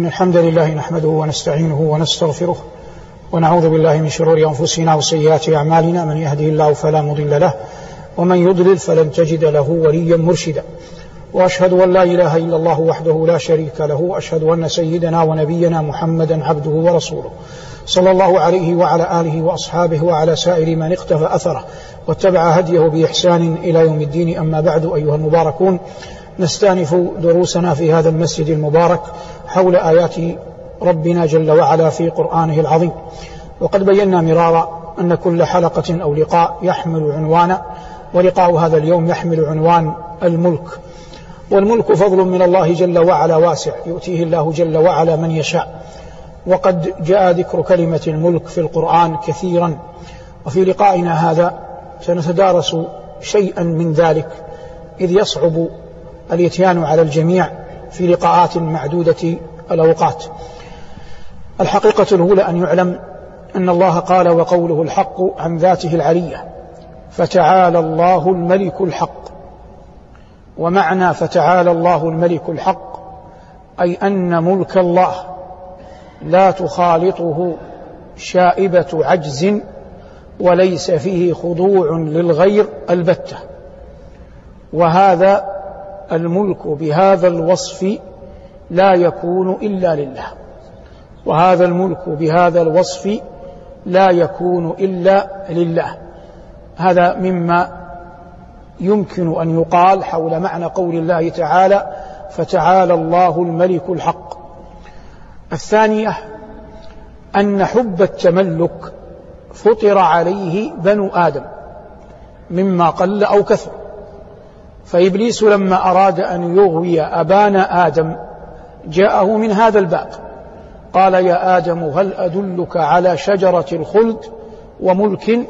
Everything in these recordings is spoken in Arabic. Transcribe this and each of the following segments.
إن الحمد لله نحمده ونستعينه ونستغفره ونعوذ بالله من شرور أنفسنا وسيئات أعمالنا من يهده الله فلا مضل له ومن يضلل فلن تجد له وليا مرشدا. وأشهد أن لا إله إلا الله وحده لا شريك له وأشهد أن سيدنا ونبينا محمدا عبده ورسوله. صلى الله عليه وعلى آله وأصحابه وعلى سائر من اقتفى أثره واتبع هديه بإحسان إلى يوم الدين. أما بعد أيها المباركون نستأنف دروسنا في هذا المسجد المبارك حول آيات ربنا جل وعلا في قرآنه العظيم. وقد بينا مرارا أن كل حلقة أو لقاء يحمل عنوانا ولقاء هذا اليوم يحمل عنوان الملك. والملك فضل من الله جل وعلا واسع يؤتيه الله جل وعلا من يشاء. وقد جاء ذكر كلمة الملك في القرآن كثيرا. وفي لقائنا هذا سنتدارس شيئا من ذلك إذ يصعب الإتيان على الجميع في لقاءات معدودة الأوقات. الحقيقة الأولى أن يعلم أن الله قال وقوله الحق عن ذاته العلية فتعالى الله الملك الحق ومعنى فتعالى الله الملك الحق أي أن ملك الله لا تخالطه شائبة عجز وليس فيه خضوع للغير البتة. وهذا الملك بهذا الوصف لا يكون إلا لله. وهذا الملك بهذا الوصف لا يكون إلا لله. هذا مما يمكن أن يقال حول معنى قول الله تعالى فتعالى الله الملك الحق الثانية أن حب التملك فطر عليه بنو آدم مما قل أو كثر. فإبليس لما أراد أن يغوي أبانا آدم جاءه من هذا الباب. قال يا آدم هل أدلك على شجرة الخلد وملك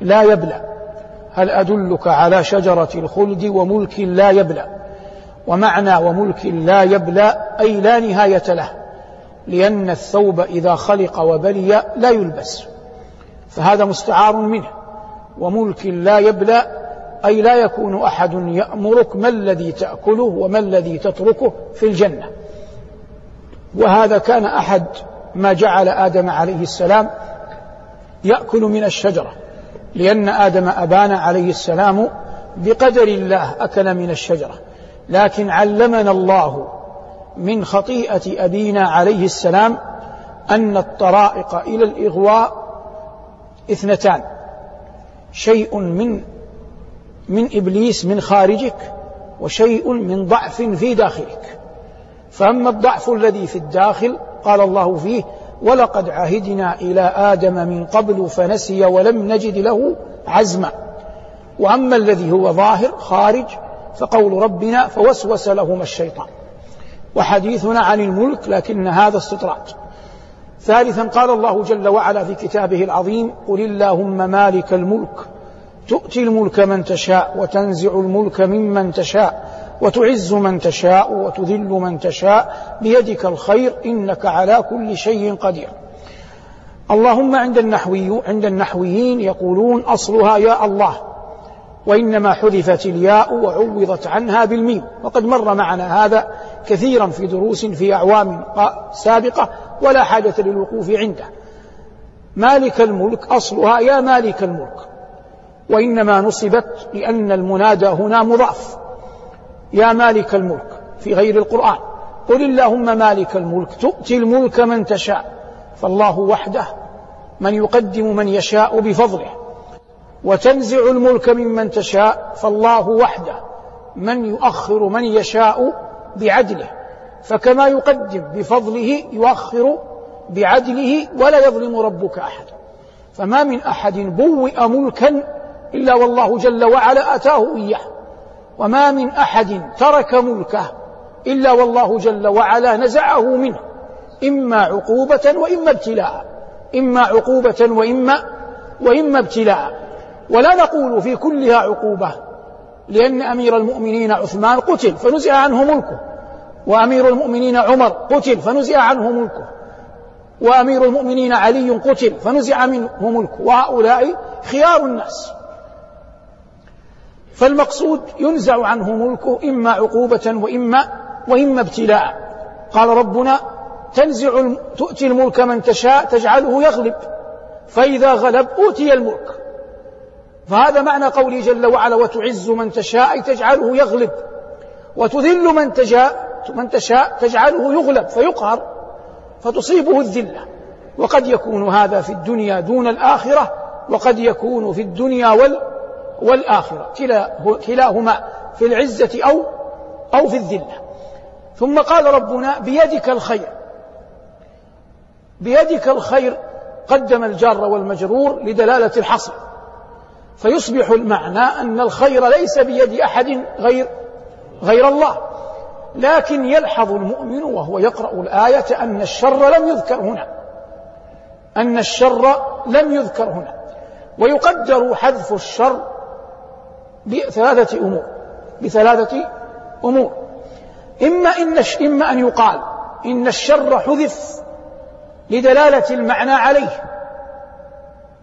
لا يبلى؟ هل أدلك على شجرة الخلد وملك لا يبلى؟ ومعنى وملك لا يبلى أي لا نهاية له لأن الثوب إذا خلق وبلي لا يلبس فهذا مستعار منه. وملك لا يبلى أي لا يكون أحد يأمرك ما الذي تأكله وما الذي تتركه في الجنة. وهذا كان أحد ما جعل آدم عليه السلام يأكل من الشجرة لأن آدم أبان عليه السلام بقدر الله أكل من الشجرة. لكن علمنا الله من خطيئة أبينا عليه السلام أن الطرائق إلى الإغواء اثنتان شيء من من إبليس من خارجك وشيء من ضعف في داخلك. فأما الضعف الذي في الداخل قال الله فيه ولقد عهدنا إلى آدم من قبل فنسي ولم نجد له عزما. وأما الذي هو ظاهر خارج فقول ربنا فوسوس لهما الشيطان. وحديثنا عن الملك لكن هذا استطراد. ثالثا قال الله جل وعلا في كتابه العظيم قل اللهم مالك الملك تؤتي الملك من تشاء وتنزع الملك ممن تشاء وتعز من تشاء وتذل من تشاء بيدك الخير إنك على كل شيء قدير. اللهم عند النحوي عند النحويين يقولون أصلها يا الله وإنما حذفت الياء وعوضت عنها بالميم. وقد مر معنا هذا كثيرا في دروس في أعوام سابقة ولا حاجة للوقوف عنده. مالك الملك أصلها يا مالك الملك. وإنما نصبت لأن المنادى هنا مضاف. يا مالك الملك في غير القرآن. قل اللهم مالك الملك تؤتي الملك من تشاء. فالله وحده من يقدم من يشاء بفضله. وتنزع الملك ممن تشاء فالله وحده من يؤخر من يشاء بعدله. فكما يقدم بفضله يؤخر بعدله ولا يظلم ربك احدا فما من أحد بوئ ملكا إلا والله جل وعلا أتاه إياه. وما من أحد ترك ملكه إلا والله جل وعلا نزعه منه. إما عقوبة وإما ابتلاء. إما عقوبة وإما وإما ابتلاء. ولا نقول في كلها عقوبة لأن أمير المؤمنين عثمان قتل فنزع عنه ملكه. وأمير المؤمنين عمر قتل فنزع عنه ملكه. وأمير المؤمنين علي قتل فنزع منه ملكه. وهؤلاء خيار الناس. فالمقصود ينزع عنه ملكه إما عقوبة وإما وإما ابتلاء. قال ربنا تنزع تؤتي الملك من تشاء تجعله يغلب. فإذا غلب أوتي الملك. فهذا معنى قوله جل وعلا وتعز من تشاء أي تجعله يغلب. وتذل من تشاء من تشاء تجعله يغلب فيقهر. فتصيبه الذلة. وقد يكون هذا في الدنيا دون الآخرة وقد يكون في الدنيا وال والآخرة كلاهما في العزة أو أو في الذلة. ثم قال ربنا بيدك الخير. بيدك الخير قدم الجار والمجرور لدلالة الحصر. فيصبح المعنى أن الخير ليس بيد أحد غير غير الله. لكن يلحظ المؤمن وهو يقرأ الآية أن الشر لم يذكر هنا. أن الشر لم يذكر هنا. ويقدر حذف الشر بثلاثة أمور بثلاثة أمور. إما إن إما أن يقال إن الشر حذف لدلالة المعنى عليه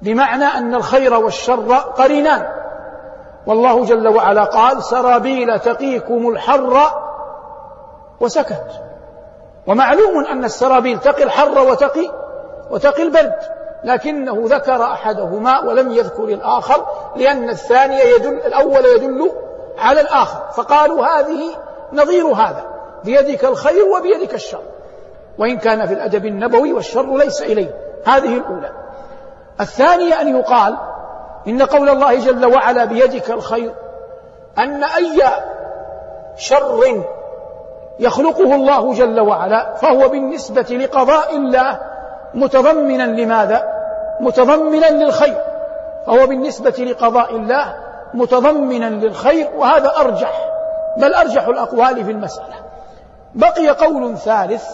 بمعنى أن الخير والشر قرينان. والله جل وعلا قال سرابيل تقيكم الحر وسكت. ومعلوم أن السرابيل تقي الحر وتقي وتقي البرد. لكنه ذكر أحدهما ولم يذكر الآخر لأن الثاني يدل الأول يدل على الآخر. فقالوا هذه نظير هذا بيدك الخير وبيدك الشر. وإن كان في الأدب النبوي والشر ليس إليه. هذه الأولى. الثانية أن يقال إن قول الله جل وعلا بيدك الخير أن أي شر يخلقه الله جل وعلا فهو بالنسبة لقضاء الله متضمنا لماذا؟ متضمنا للخير فهو بالنسبة لقضاء الله متضمنا للخير وهذا أرجح بل أرجح الأقوال في المسألة بقي قول ثالث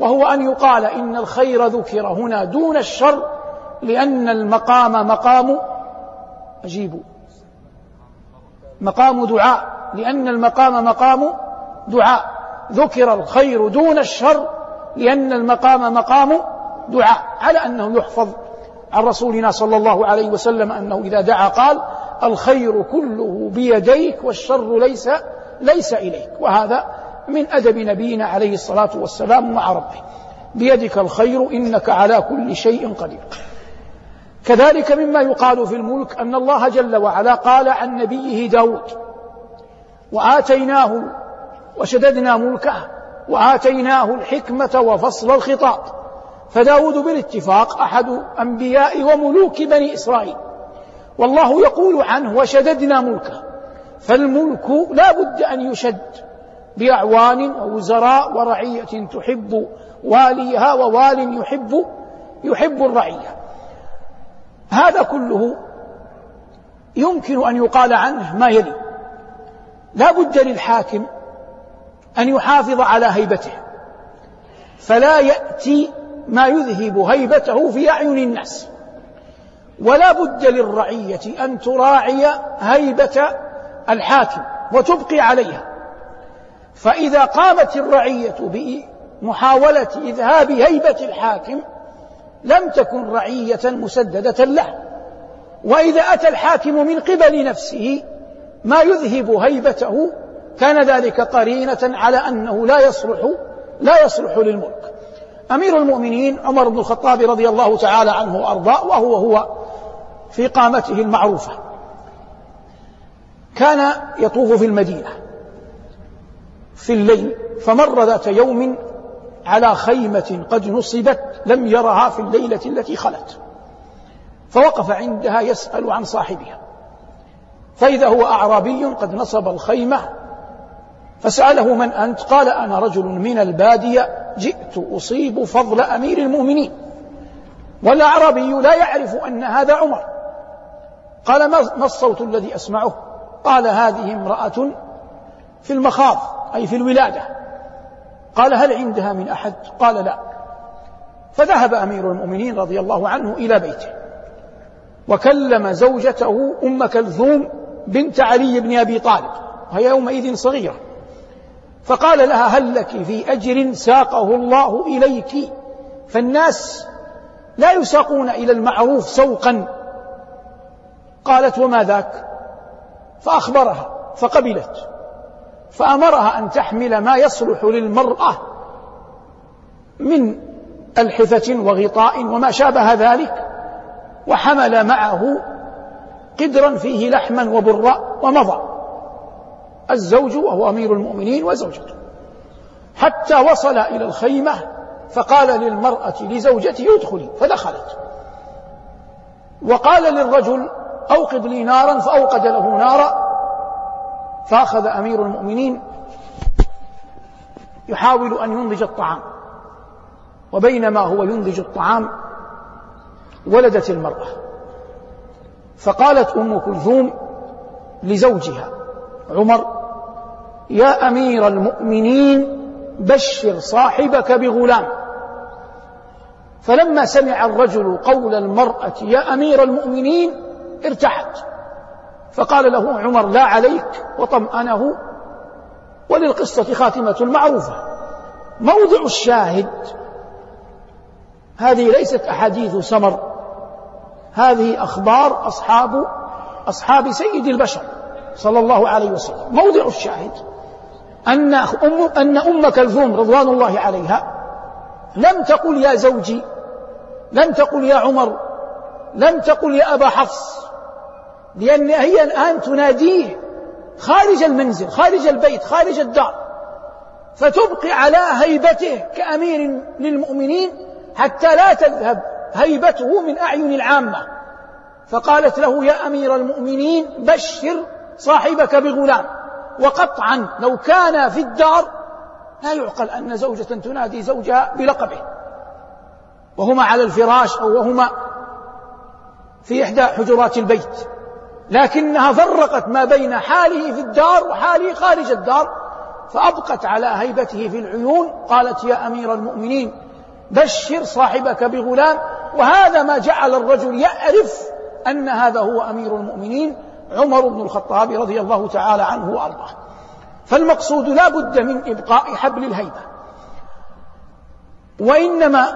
وهو أن يقال إن الخير ذكر هنا دون الشر لأن المقام مقام أجيبوا مقام دعاء لأن المقام مقام دعاء ذكر الخير دون الشر لأن المقام مقام دعاء على أنه يحفظ عن رسولنا صلى الله عليه وسلم أنه إذا دعا قال الخير كله بيديك والشر ليس ليس إليك. وهذا من أدب نبينا عليه الصلاة والسلام مع ربه. بيدك الخير إنك على كل شيء قدير. كذلك مما يقال في الملك أن الله جل وعلا قال عن نبيه داود وآتيناه وشددنا ملكه وآتيناه الحكمة وفصل الخطاب. فداود بالاتفاق أحد أنبياء وملوك بني إسرائيل. والله يقول عنه وشددنا ملكه. فالملك لا بد أن يشد بأعوان ووزراء ورعية تحب واليها ووال يحب يحب الرعية. هذا كله يمكن أن يقال عنه ما يلي. لا بد للحاكم أن يحافظ على هيبته. فلا يأتي ما يذهب هيبته في أعين الناس. ولا بد للرعية أن تراعي هيبة الحاكم وتبقي عليها. فإذا قامت الرعية بمحاولة إذهاب هيبة الحاكم لم تكن رعية مسددة له. وإذا أتى الحاكم من قبل نفسه ما يذهب هيبته. كان ذلك قرينة على أنه لا يصلح لا يصلح للملك. أمير المؤمنين عمر بن الخطاب رضي الله تعالى عنه وأرضاه وهو هو في قامته المعروفة. كان يطوف في المدينة في الليل فمر ذات يوم على خيمة قد نصبت لم يرها في الليلة التي خلت فوقف عندها يسأل عن صاحبها. فإذا هو أعرابي قد نصب الخيمة فسأله من أنت؟ قال أنا رجل من البادية جئت أصيب فضل أمير المؤمنين. والأعرابي لا يعرف أن هذا عمر. قال ما الصوت الذي أسمعه؟ قال هذه امرأة في المخاض أي في الولادة. قال هل عندها من أحد؟ قال لا. فذهب أمير المؤمنين رضي الله عنه إلى بيته. وكلم زوجته أم كلثوم بنت علي بن أبي طالب. وهي يومئذ صغيرة. فقال لها هل لك في أجر ساقه الله إليك؟ فالناس لا يساقون إلى المعروف سوقا. قالت وما ذاك؟ فأخبرها فقبلت فأمرها أن تحمل ما يصلح للمرأة من ألحفة وغطاء وما شابه ذلك وحمل معه قدرا فيه لحما وبراء ومضى. الزوج وهو أمير المؤمنين وزوجته. حتى وصل إلى الخيمة فقال للمرأة لزوجته ادخلي فدخلت. وقال للرجل أوقد لي نارا فأوقد له نارا فأخذ أمير المؤمنين يحاول أن ينضج الطعام. وبينما هو ينضج الطعام ولدت المرأة. فقالت أم كلثوم لزوجها عمر يا أمير المؤمنين بشر صاحبك بغلام. فلما سمع الرجل قول المرأة يا أمير المؤمنين ارتحت. فقال له عمر لا عليك وطمأنه. وللقصة خاتمة معروفة. موضع الشاهد هذه ليست أحاديث سمر هذه أخبار أصحاب أصحاب سيد البشر. صلى الله عليه وسلم. موضع الشاهد أن أم, أن أم كلثوم رضوان الله عليها لم تقل يا زوجي لم تقل يا عمر لم تقل يا أبا حفص لأن هي الآن تناديه خارج المنزل خارج البيت خارج الدار. فتبقي على هيبته كأمير للمؤمنين حتى لا تذهب هيبته من أعين العامة. فقالت له يا أمير المؤمنين بشر صاحبك بغلام. وقطعا لو كان في الدار لا يعقل أن زوجة تنادي زوجها بلقبه. وهما على الفراش أو وهما في إحدى حجرات البيت. لكنها فرقت ما بين حاله في الدار وحاله خارج الدار فأبقت على هيبته في العيون. قالت يا أمير المؤمنين بشر صاحبك بغلام. وهذا ما جعل الرجل يعرف أن هذا هو أمير المؤمنين. عمر بن الخطاب رضي الله تعالى عنه وأرضاه. فالمقصود لا بد من إبقاء حبل الهيبة. وإنما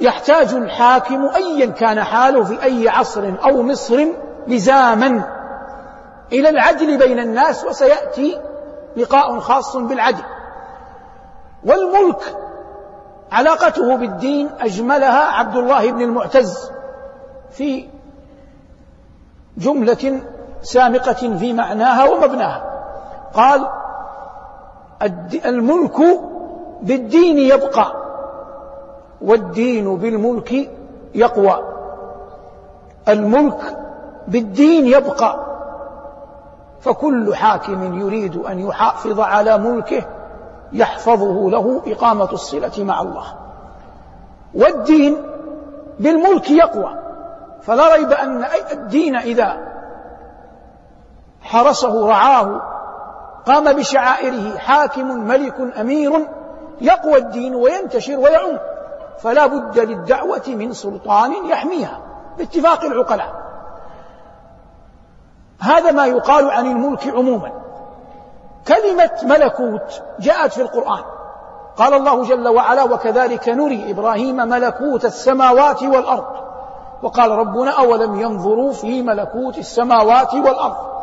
يحتاج الحاكم أيا كان حاله في أي عصر أو مصر لزاما إلى العدل بين الناس وسيأتي لقاء خاص بالعدل. والملك علاقته بالدين أجملها عبد الله بن المعتز في جملة سامقة في معناها ومبناها. قال الملك بالدين يبقى والدين بالملك يقوى. الملك بالدين يبقى. فكل حاكم يريد أن يحافظ على ملكه يحفظه له إقامة الصلة مع الله. والدين بالملك يقوى. فلا ريب أن الدين إذا حرسه رعاه. قام بشعائره حاكم ملك أمير يقوى الدين وينتشر ويعم. فلا بد للدعوة من سلطان يحميها. باتفاق العقلاء. هذا ما يقال عن الملك عموما. كلمة ملكوت جاءت في القرآن. قال الله جل وعلا وكذلك نري إبراهيم ملكوت السماوات والأرض وقال ربنا أولم ينظروا في ملكوت السماوات والأرض؟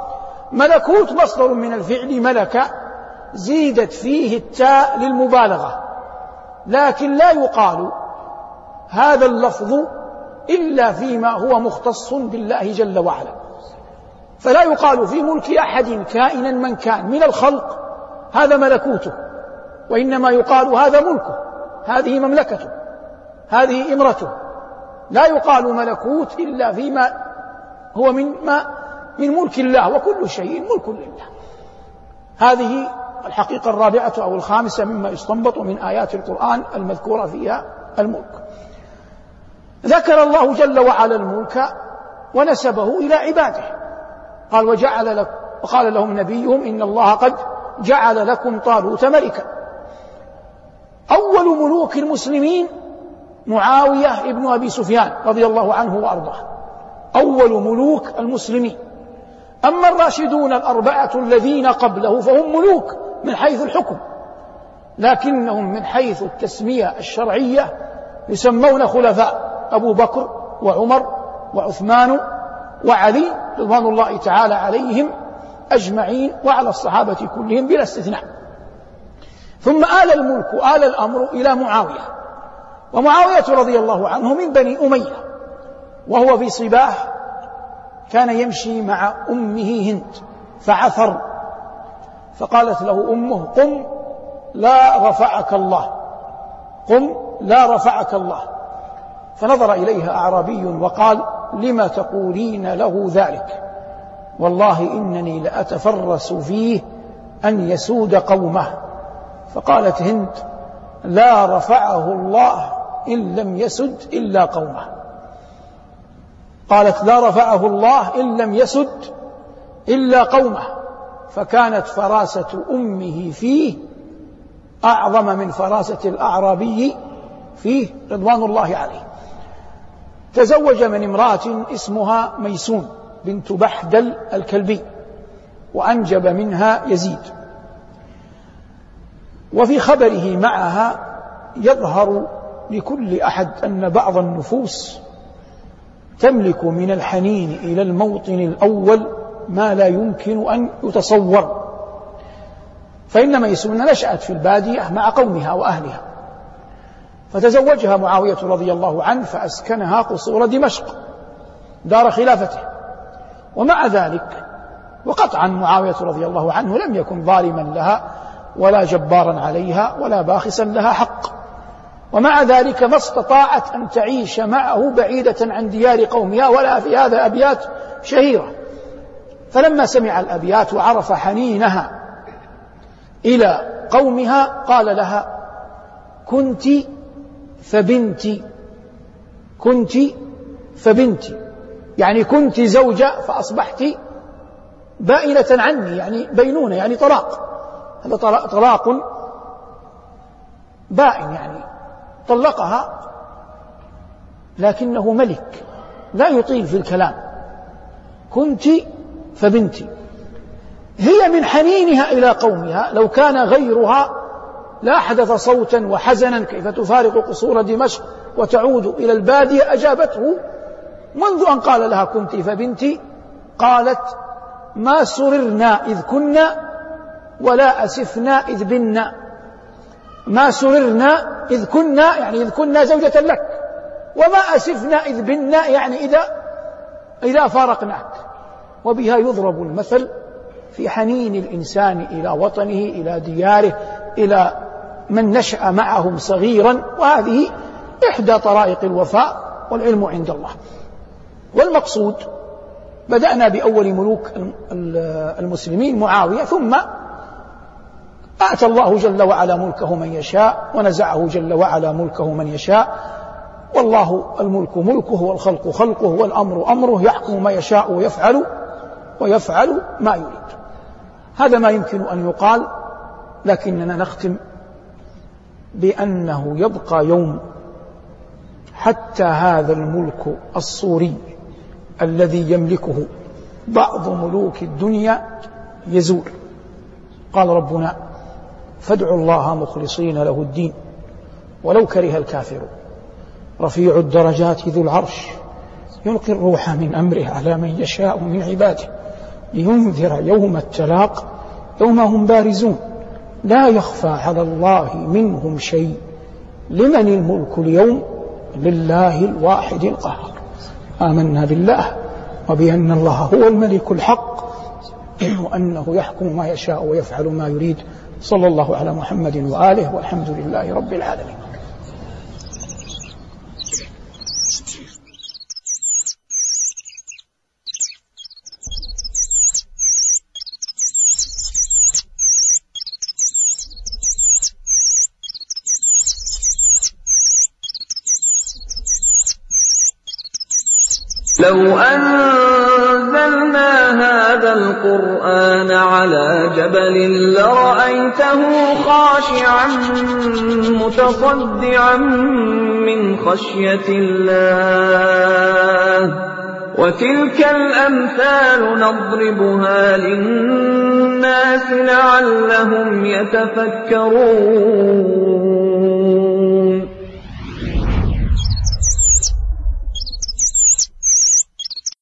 ملكوت مصدر من الفعل ملك زيدت فيه التاء للمبالغة لكن لا يقال هذا اللفظ إلا فيما هو مختص بالله جل وعلا. فلا يقال في ملك أحد كائنا من كان من الخلق هذا ملكوته وإنما يقال هذا ملكه هذه مملكته هذه إمرته. لا يقال ملكوت إلا فيما هو من ما من ملك الله وكل شيء ملك لله. هذه الحقيقة الرابعة أو الخامسة مما يستنبط من آيات القرآن المذكورة فيها الملك. ذكر الله جل وعلا الملك ونسبه إلى عباده. قال وجعل لك وقال لهم نبيهم إن الله قد جعل لكم طالوت ملكا. أول ملوك المسلمين معاوية ابن أبي سفيان رضي الله عنه وأرضاه. أول ملوك المسلمين. أما الراشدون الأربعة الذين قبله فهم ملوك من حيث الحكم لكنهم من حيث التسمية الشرعية يسمون خلفاء أبو بكر وعمر وعثمان وعلي رضوان الله تعالى عليهم أجمعين وعلى الصحابة كلهم بلا استثناء. ثم آل الملك آل الأمر إلى معاوية ومعاوية رضي الله عنه من بني أمية وهو في صباه كان يمشي مع أمه هند فعثر فقالت له أمه قم لا رفعك الله قم لا رفعك الله. فنظر إليها أعرابي وقال لم تقولين له ذلك؟ والله إنني لأتفرس فيه أن يسود قومه. فقالت هند لا رفعه الله إن لم يسد إلا قومه. قالت لا رفعه الله إن لم يسد إلا قومه فكانت فراسة أمه فيه أعظم من فراسة الأعرابي فيه رضوان الله عليه. تزوج من امرأة اسمها ميسون بنت بحدل الكلبي وأنجب منها يزيد. وفي خبره معها يظهر لكل أحد أن بعض النفوس تملك من الحنين إلى الموطن الأول ما لا يمكن أن يتصور. فإن ميسون نشأت في البادية مع قومها وأهلها. فتزوجها معاوية رضي الله عنه فأسكنها قصور دمشق دار خلافته. ومع ذلك وقطعا معاوية رضي الله عنه لم يكن ظالما لها ولا جبارا عليها ولا باخسا لها حق. ومع ذلك ما استطاعت أن تعيش معه بعيدة عن ديار قومها ولا في هذا أبيات شهيرة. فلما سمع الأبيات وعرف حنينها إلى قومها قال لها كنت فبنتي كنت فبنتي يعني كنت زوجة فأصبحت بائنة عني يعني بينونة يعني طلاق. هذا طلاق بائن يعني طلقها لكنه ملك لا يطيل في الكلام. كنت فبنتي هي من حنينها إلى قومها لو كان غيرها لا حدث صوتا وحزنا كيف تفارق قصور دمشق وتعود إلى البادية أجابته. منذ أن قال لها كنت فبنتي قالت ما سررنا إذ كنا ولا أسفنا إذ بنا. ما سررنا إذ كنا يعني إذ كنا زوجة لك. وما أسفنا إذ بنا يعني إذا إذا فارقناك. وبها يضرب المثل في حنين الإنسان إلى وطنه إلى دياره إلى من نشأ معهم صغيرا. وهذه إحدى طرائق الوفاء والعلم عند الله. والمقصود بدأنا بأول ملوك المسلمين معاوية ثم آتى الله جل وعلا ملكه من يشاء ونزعه جل وعلا ملكه من يشاء. والله الملك ملكه والخلق خلقه والأمر أمره يحكم ما يشاء ويفعل ويفعل ما يريد. هذا ما يمكن أن يقال لكننا نختم بأنه يبقى يوم حتى هذا الملك الصوري الذي يملكه بعض ملوك الدنيا يزول. قال ربنا فادعوا الله مخلصين له الدين. ولو كره الكافرون رفيع الدرجات ذو العرش. يلقي الروح من امره على من يشاء من عباده. لينذر يوم التلاق. يوم هم بارزون. لا يخفى على الله منهم شيء. لمن الملك اليوم؟ لله الواحد القهار. آمنا بالله. وبأن الله هو الملك الحق. وأنه يحكم ما يشاء ويفعل ما يريد. صلى الله على محمد وآله والحمد لله رب العالمين. لو هذا القرآن على جبل لرأيته خاشعا متصدعا من خشية الله. وتلك الأمثال نضربها للناس لعلهم يتفكرون.